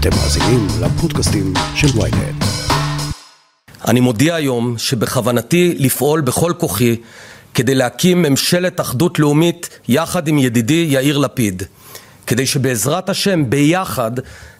אתם מאזינים לפודקאסטים של ויינט. אני מודיע היום שבכוונתי לפעול בכל כוחי כדי להקים ממשלת אחדות לאומית יחד עם ידידי יאיר לפיד, כדי שבעזרת השם ביחד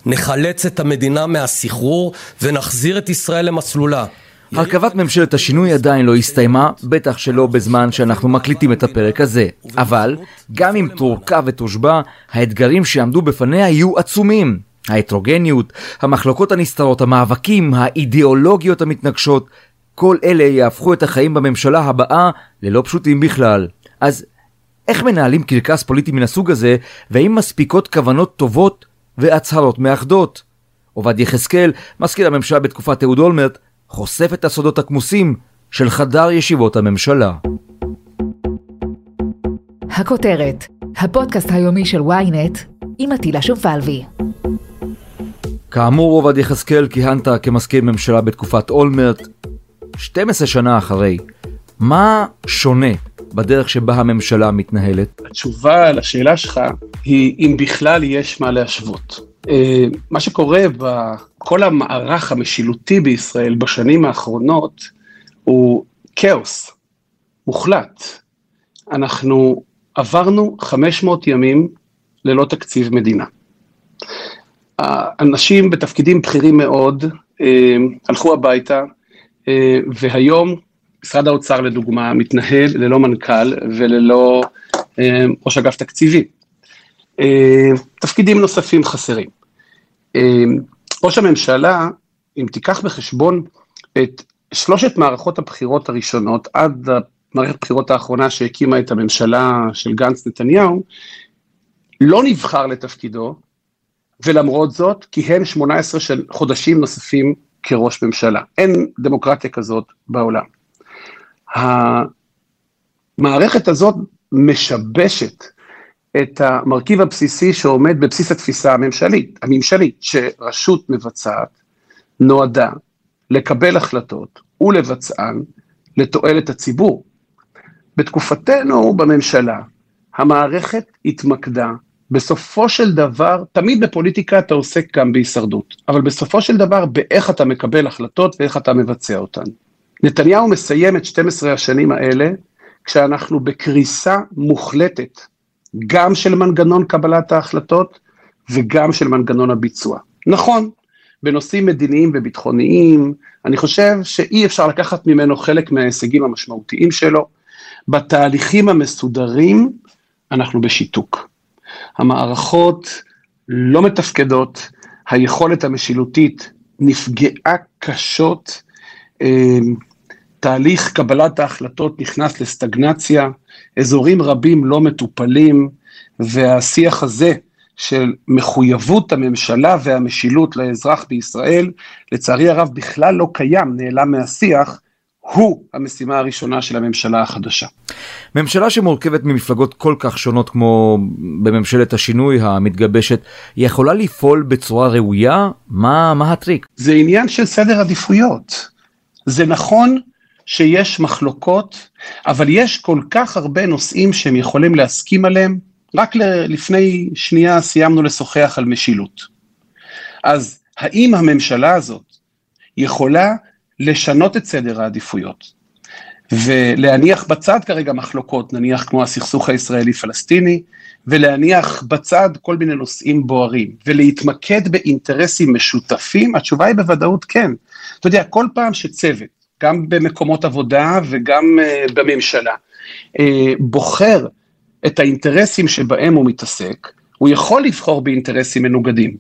נחלץ את המדינה מהסחרור ונחזיר את ישראל למסלולה. הרכבת ממשלת השינוי עדיין לא הסתיימה, בטח שלא בזמן שאנחנו מקליטים את הפרק הזה. אבל, גם אם תורכב ותושבע, האתגרים שיעמדו בפניה יהיו עצומים. ההטרוגניות, המחלוקות הנסתרות, המאבקים, האידיאולוגיות המתנגשות, כל אלה יהפכו את החיים בממשלה הבאה ללא פשוטים בכלל. אז איך מנהלים קרקס פוליטי מן הסוג הזה, והאם מספיקות כוונות טובות והצהרות מאחדות? עובד יחזקאל, מזכיר הממשלה בתקופת אהוד אולמרט, חושף את הסודות הכמוסים של חדר ישיבות הממשלה. הכותרת, הפודקאסט היומי של ynet עם עטילה שומפלבי. כאמור, עובד יחזקאל, כיהנת כמזכיר ממשלה בתקופת אולמרט, 12 שנה אחרי. מה שונה בדרך שבה הממשלה מתנהלת? התשובה לשאלה שלך היא אם בכלל יש מה להשוות. אה, מה שקורה בכל המערך המשילותי בישראל בשנים האחרונות הוא כאוס מוחלט. אנחנו עברנו 500 ימים ללא תקציב מדינה. אנשים בתפקידים בכירים מאוד אה, הלכו הביתה, אה, והיום משרד האוצר לדוגמה מתנהל ללא מנכ"ל וללא ראש אגף תקציבי. אה, תפקידים נוספים חסרים. אה, ראש הממשלה, אם תיקח בחשבון את שלושת מערכות הבחירות הראשונות עד מערכת הבחירות האחרונה שהקימה את הממשלה של גנץ נתניהו, לא נבחר לתפקידו, ולמרות זאת כיהן 18 של חודשים נוספים כראש ממשלה. אין דמוקרטיה כזאת בעולם. המערכת הזאת משבשת את המרכיב הבסיסי שעומד בבסיס התפיסה הממשלית, הממשלית, שרשות מבצעת נועדה לקבל החלטות ולבצען לתועלת הציבור. בתקופתנו בממשלה, המערכת התמקדה בסופו של דבר, תמיד בפוליטיקה אתה עוסק גם בהישרדות, אבל בסופו של דבר באיך אתה מקבל החלטות ואיך אתה מבצע אותן. נתניהו מסיים את 12 השנים האלה כשאנחנו בקריסה מוחלטת גם של מנגנון קבלת ההחלטות וגם של מנגנון הביצוע. נכון, בנושאים מדיניים וביטחוניים, אני חושב שאי אפשר לקחת ממנו חלק מההישגים המשמעותיים שלו. בתהליכים המסודרים אנחנו בשיתוק. המערכות לא מתפקדות, היכולת המשילותית נפגעה קשות, אה, תהליך קבלת ההחלטות נכנס לסטגנציה, אזורים רבים לא מטופלים, והשיח הזה של מחויבות הממשלה והמשילות לאזרח בישראל, לצערי הרב בכלל לא קיים, נעלם מהשיח, הוא המשימה הראשונה של הממשלה החדשה. ממשלה שמורכבת ממפלגות כל כך שונות כמו בממשלת השינוי המתגבשת, יכולה לפעול בצורה ראויה? מה, מה הטריק? זה עניין של סדר עדיפויות. זה נכון שיש מחלוקות, אבל יש כל כך הרבה נושאים שהם יכולים להסכים עליהם. רק לפני שנייה סיימנו לשוחח על משילות. אז האם הממשלה הזאת יכולה לשנות את סדר העדיפויות ולהניח בצד כרגע מחלוקות, נניח כמו הסכסוך הישראלי-פלסטיני, ולהניח בצד כל מיני נושאים בוערים, ולהתמקד באינטרסים משותפים? התשובה היא בוודאות כן. אתה יודע, כל פעם שצוות גם במקומות עבודה וגם uh, בממשלה, uh, בוחר את האינטרסים שבהם הוא מתעסק, הוא יכול לבחור באינטרסים מנוגדים,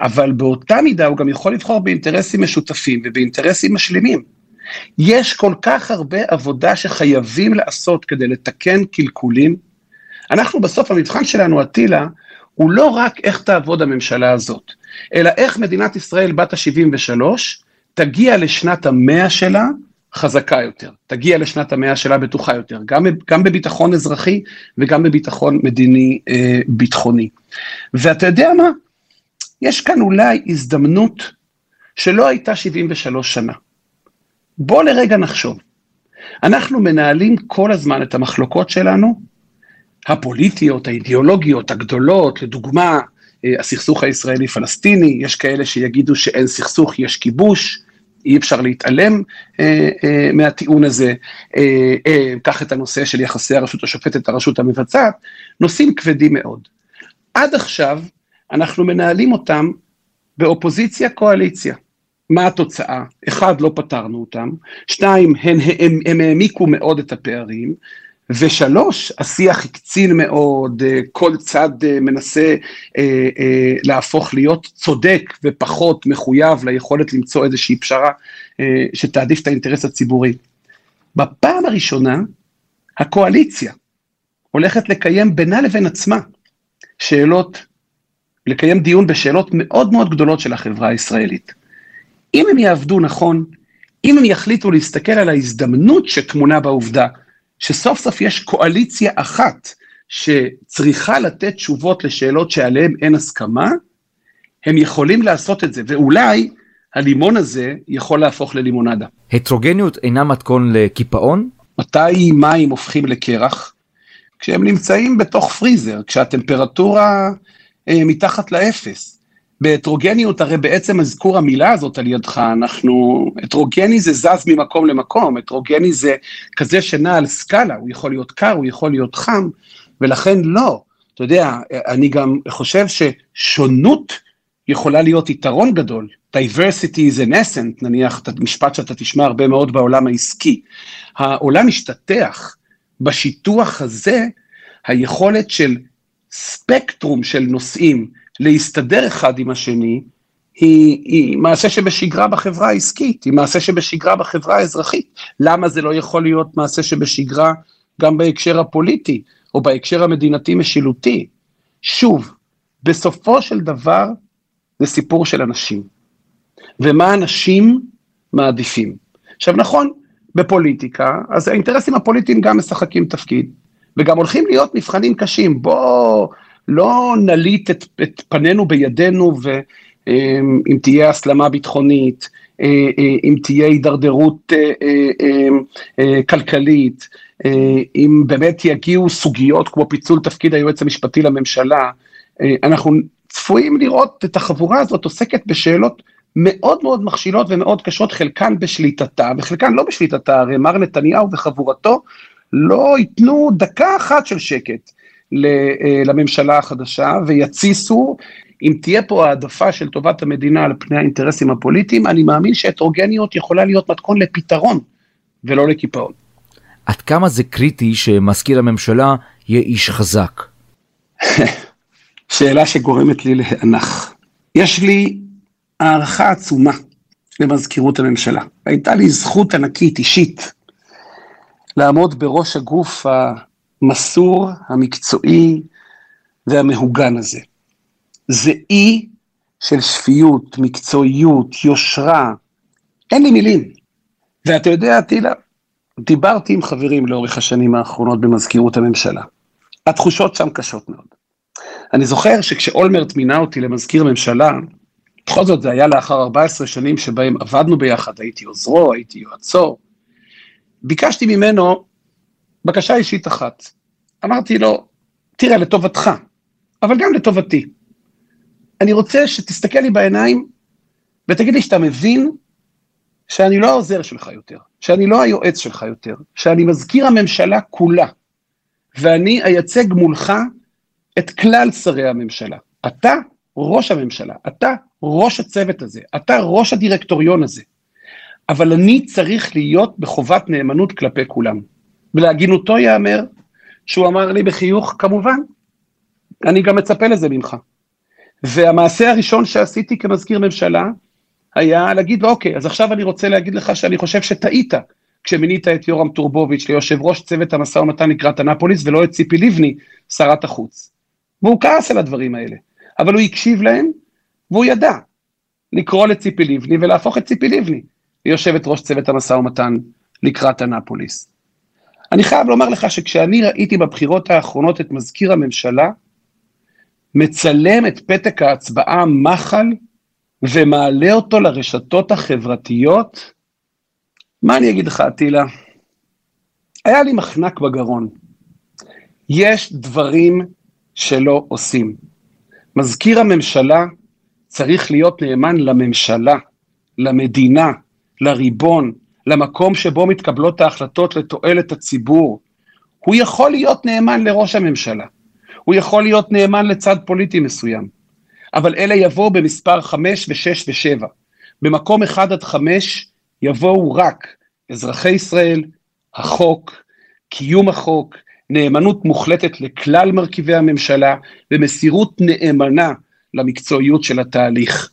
אבל באותה מידה הוא גם יכול לבחור באינטרסים משותפים ובאינטרסים משלימים. יש כל כך הרבה עבודה שחייבים לעשות כדי לתקן קלקולים. אנחנו בסוף, המבחן שלנו, אטילה, הוא לא רק איך תעבוד הממשלה הזאת, אלא איך מדינת ישראל בת ה-73 תגיע לשנת המאה שלה חזקה יותר, תגיע לשנת המאה שלה בטוחה יותר, גם, גם בביטחון אזרחי וגם בביטחון מדיני אה, ביטחוני. ואתה יודע מה? יש כאן אולי הזדמנות שלא הייתה 73 שנה. בוא לרגע נחשוב. אנחנו מנהלים כל הזמן את המחלוקות שלנו, הפוליטיות, האידיאולוגיות הגדולות, לדוגמה, אה, הסכסוך הישראלי-פלסטיני, יש כאלה שיגידו שאין סכסוך, יש כיבוש, אי אפשר להתעלם אה, אה, מהטיעון הזה, אה, אה, קח את הנושא של יחסי הרשות השופטת, הרשות המבצעת, נושאים כבדים מאוד. עד עכשיו אנחנו מנהלים אותם באופוזיציה קואליציה. מה התוצאה? אחד, לא פתרנו אותם, שתיים, הם, הם, הם העמיקו מאוד את הפערים, ושלוש, השיח הקצין מאוד, אה, כל צד אה, מנסה אה, להפוך להיות צודק ופחות מחויב ליכולת למצוא איזושהי פשרה שתעדיף את האינטרס הציבורי. בפעם הראשונה, הקואליציה הולכת לקיים בינה לבין עצמה שאלות, לקיים דיון בשאלות מאוד מאוד גדולות של החברה הישראלית. אם הם יעבדו נכון, אם הם יחליטו להסתכל על ההזדמנות שטמונה בעובדה שסוף סוף יש קואליציה אחת שצריכה לתת תשובות לשאלות שעליהן אין הסכמה, הם יכולים לעשות את זה, ואולי הלימון הזה יכול להפוך ללימונדה. הטרוגניות אינה מתכון לקיפאון? מתי מים הופכים לקרח? כשהם נמצאים בתוך פריזר, כשהטמפרטורה מתחת לאפס. בהטרוגניות, הרי בעצם אזכור המילה הזאת על ידך, אנחנו, הטרוגני זה זז ממקום למקום, הטרוגני זה כזה שנע על סקאלה, הוא יכול להיות קר, הוא יכול להיות חם, ולכן לא. אתה יודע, אני גם חושב ששונות יכולה להיות יתרון גדול. diversity is an essence, נניח, משפט שאתה תשמע הרבה מאוד בעולם העסקי. העולם משתטח בשיטוח הזה, היכולת של ספקטרום של נושאים, להסתדר אחד עם השני, היא, היא מעשה שבשגרה בחברה העסקית, היא מעשה שבשגרה בחברה האזרחית. למה זה לא יכול להיות מעשה שבשגרה גם בהקשר הפוליטי, או בהקשר המדינתי-משילותי? שוב, בסופו של דבר זה סיפור של אנשים. ומה אנשים מעדיפים. עכשיו נכון, בפוליטיקה, אז האינטרסים הפוליטיים גם משחקים תפקיד, וגם הולכים להיות מבחנים קשים. בוא לא נליט את, את פנינו בידינו ואם תהיה הסלמה ביטחונית, אה, אה, אם תהיה הידרדרות אה, כלכלית, אם באמת יגיעו סוגיות כמו פיצול תפקיד היועץ המשפטי לממשלה, אנחנו צפויים לראות את החבורה הזאת עוסקת בשאלות מאוד מאוד מכשילות ומאוד קשות, חלקן בשליטתה וחלקן לא בשליטתה, הרי מר נתניהו וחבורתו לא ייתנו דקה אחת של שקט. אה, לממשלה החדשה ויתסיסו, אם תהיה פה העדפה של טובת המדינה על פני האינטרסים הפוליטיים, אני מאמין שהטרוגניות יכולה להיות מתכון לפתרון ולא לקיפאון. עד כמה זה קריטי שמזכיר הממשלה יהיה איש חזק? שאלה שגורמת לי להנח. יש לי הערכה עצומה למזכירות הממשלה. הייתה לי זכות ענקית אישית לעמוד בראש הגוף המסור, המקצועי והמהוגן הזה. זה אי של שפיות, מקצועיות, יושרה, אין לי מילים. ואתה יודע, טילה, דיברתי עם חברים לאורך השנים האחרונות במזכירות הממשלה. התחושות שם קשות מאוד. אני זוכר שכשאולמרט מינה אותי למזכיר הממשלה, בכל זאת זה היה לאחר 14 שנים שבהם עבדנו ביחד, הייתי עוזרו, הייתי יועצו, ביקשתי ממנו בקשה אישית אחת. אמרתי לו, תראה, לטובתך, אבל גם לטובתי. אני רוצה שתסתכל לי בעיניים ותגיד לי שאתה מבין שאני לא העוזר שלך יותר, שאני לא היועץ שלך יותר, שאני מזכיר הממשלה כולה, ואני אייצג מולך את כלל שרי הממשלה. אתה ראש הממשלה, אתה ראש הצוות הזה, אתה ראש הדירקטוריון הזה, אבל אני צריך להיות בחובת נאמנות כלפי כולם. ולהגינותו ייאמר שהוא אמר לי בחיוך, כמובן, אני גם מצפה לזה ממך. והמעשה הראשון שעשיתי כמזכיר ממשלה, היה להגיד לו, אוקיי, אז עכשיו אני רוצה להגיד לך שאני חושב שטעית כשמינית את יורם טורבוביץ' ליושב ראש צוות המשא ומתן לקראת אנפוליס, ולא את ציפי לבני, שרת החוץ. והוא כעס על הדברים האלה, אבל הוא הקשיב להם, והוא ידע לקרוא לציפי לבני ולהפוך את ציפי לבני ליושבת ראש צוות המשא ומתן לקראת אנפוליס. אני חייב לומר לך שכשאני ראיתי בבחירות האחרונות את מזכיר הממשלה, מצלם את פתק ההצבעה מחל ומעלה אותו לרשתות החברתיות, מה אני אגיד לך, אטילה? היה לי מחנק בגרון. יש דברים שלא עושים. מזכיר הממשלה צריך להיות נאמן לממשלה, למדינה, לריבון, למקום שבו מתקבלות ההחלטות לתועלת הציבור. הוא יכול להיות נאמן לראש הממשלה, הוא יכול להיות נאמן לצד פוליטי מסוים, אבל אלה יבואו במספר 5 ו-6 ו-7. במקום 1 עד 5 יבואו רק אזרחי ישראל, החוק, קיום החוק, נאמנות מוחלטת לכלל מרכיבי הממשלה ומסירות נאמנה למקצועיות של התהליך.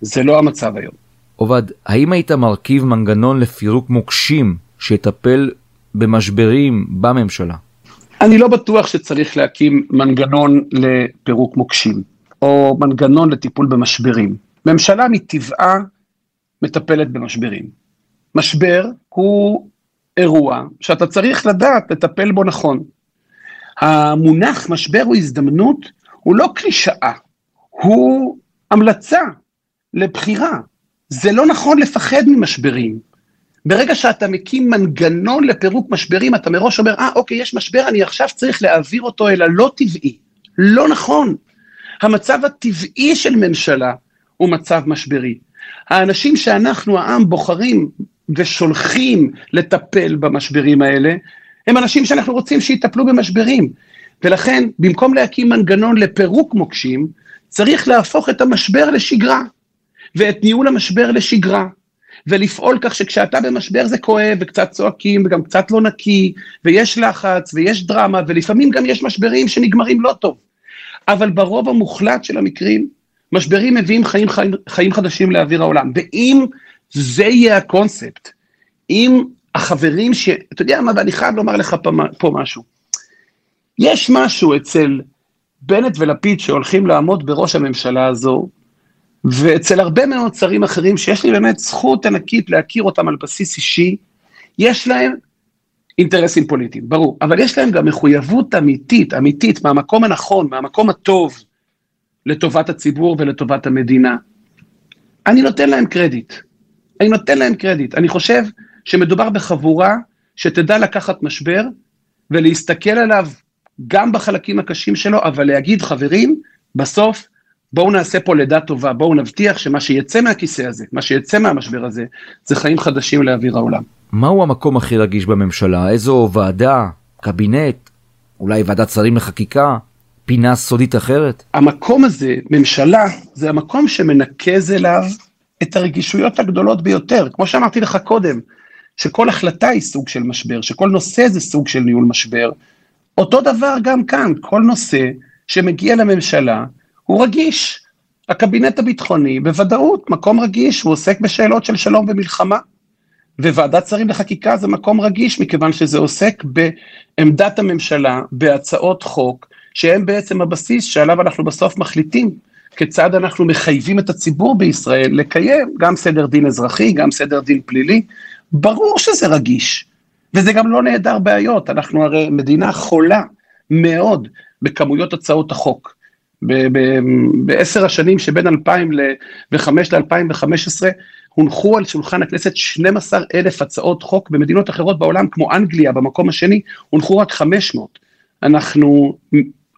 זה לא המצב היום. עובד, האם היית מרכיב מנגנון לפירוק מוקשים שיטפל במשברים בממשלה? אני לא בטוח שצריך להקים מנגנון לפירוק מוקשים, או מנגנון לטיפול במשברים. ממשלה מטבעה מטפלת במשברים. משבר הוא אירוע שאתה צריך לדעת לטפל בו נכון. המונח משבר הוא הזדמנות הוא לא קלישאה, הוא המלצה לבחירה. זה לא נכון לפחד ממשברים. ברגע שאתה מקים מנגנון לפירוק משברים, אתה מראש אומר, אה, אוקיי, יש משבר, אני עכשיו צריך להעביר אותו אל הלא טבעי. לא נכון. המצב הטבעי של ממשלה הוא מצב משברי. האנשים שאנחנו, העם, בוחרים ושולחים לטפל במשברים האלה, הם אנשים שאנחנו רוצים שיטפלו במשברים. ולכן, במקום להקים מנגנון לפירוק מוקשים, צריך להפוך את המשבר לשגרה, ואת ניהול המשבר לשגרה, ולפעול כך שכשאתה במשבר זה כואב, וקצת צועקים, וגם קצת לא נקי, ויש לחץ, ויש דרמה, ולפעמים גם יש משברים שנגמרים לא טוב. אבל ברוב המוחלט של המקרים, משברים מביאים חיים, חיים, חיים חדשים לאוויר העולם. ואם זה יהיה הקונספט, אם החברים ש... אתה יודע מה, ואני חייב לומר לך פה, פה משהו. יש משהו אצל בנט ולפיד שהולכים לעמוד בראש הממשלה הזו, ואצל הרבה מאוד שרים אחרים שיש לי באמת זכות ענקית להכיר אותם על בסיס אישי, יש להם אינטרסים פוליטיים, ברור, אבל יש להם גם מחויבות אמיתית, אמיתית, מהמקום הנכון, מהמקום הטוב, לטובת הציבור ולטובת המדינה. אני נותן להם קרדיט. אני נותן להם קרדיט. אני חושב שמדובר בחבורה שתדע לקחת משבר ולהסתכל עליו גם בחלקים הקשים שלו, אבל להגיד, חברים, בסוף בואו נעשה פה לידה טובה, בואו נבטיח שמה שיצא מהכיסא הזה, מה שיצא מהמשבר הזה, זה חיים חדשים לאוויר העולם. מהו המקום הכי רגיש בממשלה? איזו ועדה, קבינט, אולי ועדת שרים לחקיקה, פינה סודית אחרת? המקום הזה, ממשלה, זה המקום שמנקז אליו את הרגישויות הגדולות ביותר. כמו שאמרתי לך קודם, שכל החלטה היא סוג של משבר, שכל נושא זה סוג של ניהול משבר. אותו דבר גם כאן, כל נושא שמגיע לממשלה הוא רגיש. הקבינט הביטחוני בוודאות מקום רגיש, הוא עוסק בשאלות של שלום ומלחמה. וועדת שרים לחקיקה זה מקום רגיש, מכיוון שזה עוסק בעמדת הממשלה, בהצעות חוק, שהם בעצם הבסיס שעליו אנחנו בסוף מחליטים כיצד אנחנו מחייבים את הציבור בישראל לקיים גם סדר דין אזרחי, גם סדר דין פלילי. ברור שזה רגיש, וזה גם לא נעדר בעיות, אנחנו הרי מדינה חולה מאוד בכמויות הצעות החוק. בעשר השנים שבין 2005 ל-2015 הונחו על שולחן הכנסת 12 אלף הצעות חוק, במדינות אחרות בעולם כמו אנגליה במקום השני הונחו רק 500. אנחנו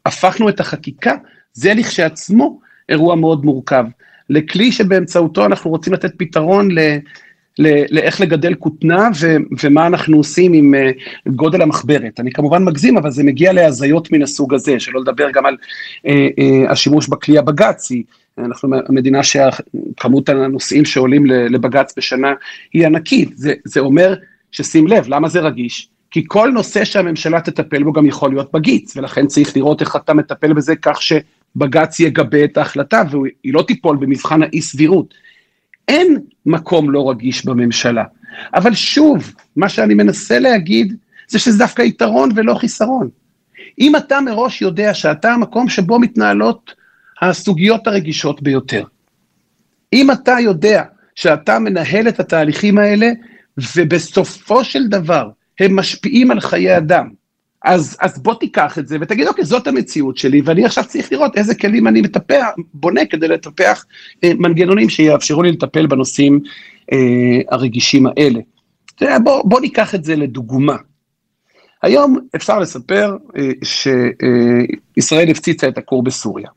הפכנו את החקיקה, זה לכשעצמו אירוע מאוד מורכב, לכלי שבאמצעותו אנחנו רוצים לתת פתרון ל... לאיך לגדל כותנה ו, ומה אנחנו עושים עם uh, גודל המחברת. אני כמובן מגזים, אבל זה מגיע להזיות מן הסוג הזה, שלא לדבר גם על uh, uh, השימוש בכלי הבג"צי. אנחנו מדינה שכמות הנושאים שעולים לבג"ץ בשנה היא ענקית. זה, זה אומר ששים לב, למה זה רגיש? כי כל נושא שהממשלה תטפל בו גם יכול להיות בגיץ, ולכן צריך לראות איך אתה מטפל בזה כך שבג"ץ יגבה את ההחלטה והיא לא תיפול במבחן האי סבירות. אין מקום לא רגיש בממשלה. אבל שוב, מה שאני מנסה להגיד זה שזה דווקא יתרון ולא חיסרון. אם אתה מראש יודע שאתה המקום שבו מתנהלות הסוגיות הרגישות ביותר, אם אתה יודע שאתה מנהל את התהליכים האלה, ובסופו של דבר הם משפיעים על חיי אדם. אז, אז בוא תיקח את זה ותגיד, אוקיי, זאת המציאות שלי, ואני עכשיו צריך לראות איזה כלים אני מטפח, בונה כדי לטפח אה, מנגנונים שיאפשרו לי לטפל בנושאים אה, הרגישים האלה. יודע, בוא, בוא ניקח את זה לדוגמה. היום אפשר לספר אה, שישראל הפציצה את הכור בסוריה.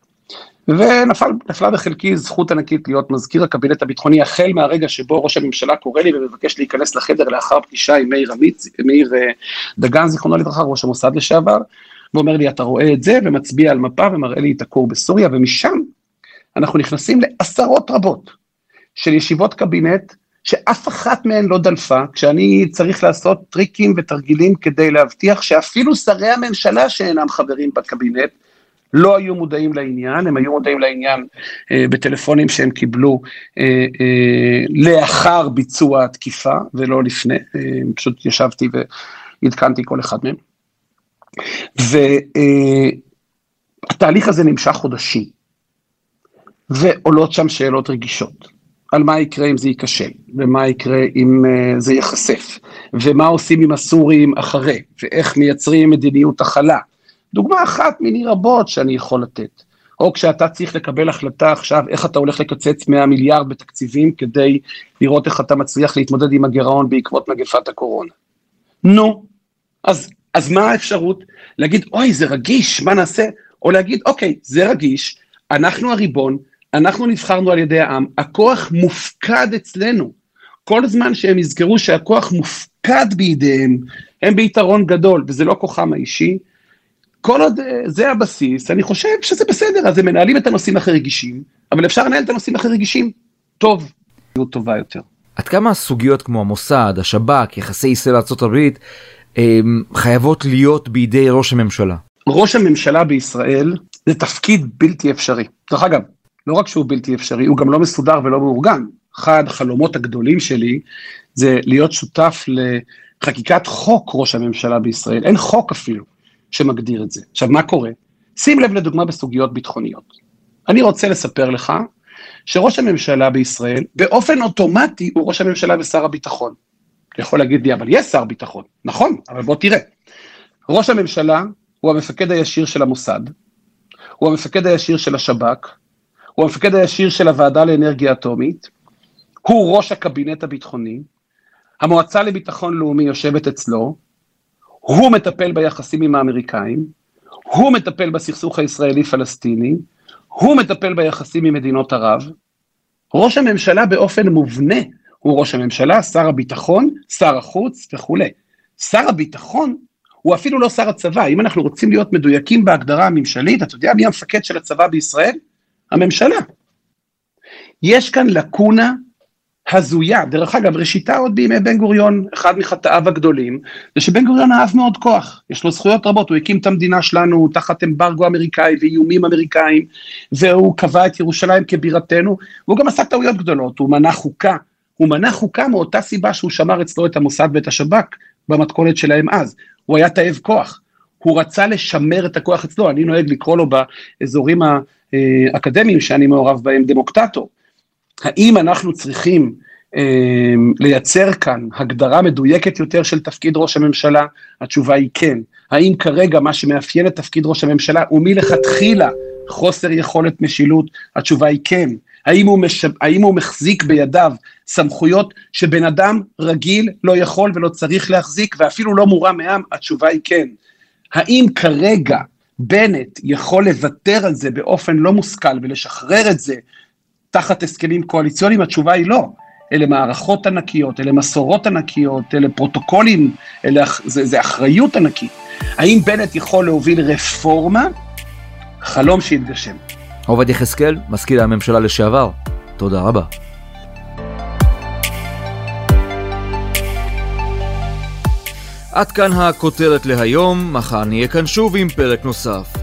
ונפלה בחלקי זכות ענקית להיות מזכיר הקבינט הביטחוני, החל מהרגע שבו ראש הממשלה קורא לי ומבקש להיכנס לחדר לאחר פגישה עם מאיר עמית, מאיר אה, דגן, זיכרונו לברכה, ראש המוסד לשעבר, ואומר לי, אתה רואה את זה, ומצביע על מפה ומראה לי את הכור בסוריה, ומשם אנחנו נכנסים לעשרות רבות של ישיבות קבינט, שאף אחת מהן לא דלפה, כשאני צריך לעשות טריקים ותרגילים כדי להבטיח שאפילו שרי הממשלה שאינם חברים בקבינט, לא היו מודעים לעניין, הם היו מודעים לעניין אה, בטלפונים שהם קיבלו אה, אה, לאחר ביצוע התקיפה ולא לפני, אה, פשוט ישבתי ועדכנתי כל אחד מהם. והתהליך אה, הזה נמשך חודשים, ועולות שם שאלות רגישות. על מה יקרה אם זה ייכשל, ומה יקרה אם uh, זה ייחשף, ומה עושים עם הסורים אחרי, ואיך מייצרים מדיניות הכלה, דוגמה אחת מיני רבות שאני יכול לתת. או כשאתה צריך לקבל החלטה עכשיו איך אתה הולך לקצץ 100 מיליארד בתקציבים כדי לראות איך אתה מצליח להתמודד עם הגירעון בעקבות מגפת הקורונה. נו, אז, אז מה האפשרות? להגיד, אוי, זה רגיש, מה נעשה? או להגיד, אוקיי, זה רגיש, אנחנו הריבון, אנחנו נבחרנו על ידי העם, הכוח מופקד אצלנו. כל זמן שהם יזכרו שהכוח מופקד בידיהם, הם ביתרון גדול, וזה לא כוחם האישי, כל עוד אה, זה הבסיס, אני חושב שזה בסדר, אז הם מנהלים את הנושאים הכי רגישים, אבל אפשר לנהל את הנושאים הכי רגישים טוב, זו טובה יותר. עד כמה סוגיות כמו המוסד, השב"כ, יחסי ישראל לארה"ב, חייבות להיות בידי ראש הממשלה? ראש הממשלה בישראל זה תפקיד בלתי אפשרי. דרך אגב, לא רק שהוא בלתי אפשרי, הוא גם לא מסודר ולא מאורגן. אחד החלומות הגדולים שלי זה להיות שותף לחקיקת חוק ראש הממשלה בישראל. אין חוק אפילו. שמגדיר את זה. עכשיו, מה קורה? שים לב לדוגמה בסוגיות ביטחוניות. אני רוצה לספר לך שראש הממשלה בישראל, באופן אוטומטי הוא ראש הממשלה ושר הביטחון. אתה יכול להגיד לי, אבל יש שר ביטחון. נכון, אבל בוא תראה. ראש הממשלה הוא המפקד הישיר של המוסד, הוא המפקד הישיר של השב"כ, הוא המפקד הישיר של הוועדה לאנרגיה אטומית, הוא ראש הקבינט הביטחוני, המועצה לביטחון לאומי יושבת אצלו, הוא מטפל ביחסים עם האמריקאים, הוא מטפל בסכסוך הישראלי-פלסטיני, הוא מטפל ביחסים עם מדינות ערב. ראש הממשלה באופן מובנה הוא ראש הממשלה, שר הביטחון, שר החוץ וכולי. שר הביטחון הוא אפילו לא שר הצבא. אם אנחנו רוצים להיות מדויקים בהגדרה הממשלית, אתה יודע מי המפקד של הצבא בישראל? הממשלה. יש כאן לקונה הזויה, דרך אגב, ראשיתה עוד בימי בן גוריון, אחד מחטאיו הגדולים, זה שבן גוריון אהב מאוד כוח, יש לו זכויות רבות, הוא הקים את המדינה שלנו תחת אמברגו אמריקאי ואיומים אמריקאים, והוא קבע את ירושלים כבירתנו, והוא גם עשה טעויות גדולות, הוא מנה חוקה, הוא מנה חוקה מאותה סיבה שהוא שמר אצלו את המוסד ואת השב"כ במתכונת שלהם אז, הוא היה תאב כוח, הוא רצה לשמר את הכוח אצלו, אני נוהג לקרוא לו באזורים האקדמיים שאני מעורב בהם דמוקטטור. האם אנחנו צריכים אה, לייצר כאן הגדרה מדויקת יותר של תפקיד ראש הממשלה? התשובה היא כן. האם כרגע מה שמאפיין את תפקיד ראש הממשלה הוא מלכתחילה חוסר יכולת משילות? התשובה היא כן. האם הוא, מש... האם הוא מחזיק בידיו סמכויות שבן אדם רגיל לא יכול ולא צריך להחזיק ואפילו לא מורם מעם? התשובה היא כן. האם כרגע בנט יכול לוותר על זה באופן לא מושכל ולשחרר את זה תחת הסכמים קואליציוניים? התשובה היא לא. אלה מערכות ענקיות, אלה מסורות ענקיות, אלה פרוטוקולים, אלה, זה, זה אחריות ענקית. האם בנט יכול להוביל רפורמה? חלום שיתגשם. עובד יחזקאל, מזכיר הממשלה לשעבר, תודה רבה. עד כאן הכותרת להיום, מחר נהיה כאן שוב עם פרק נוסף.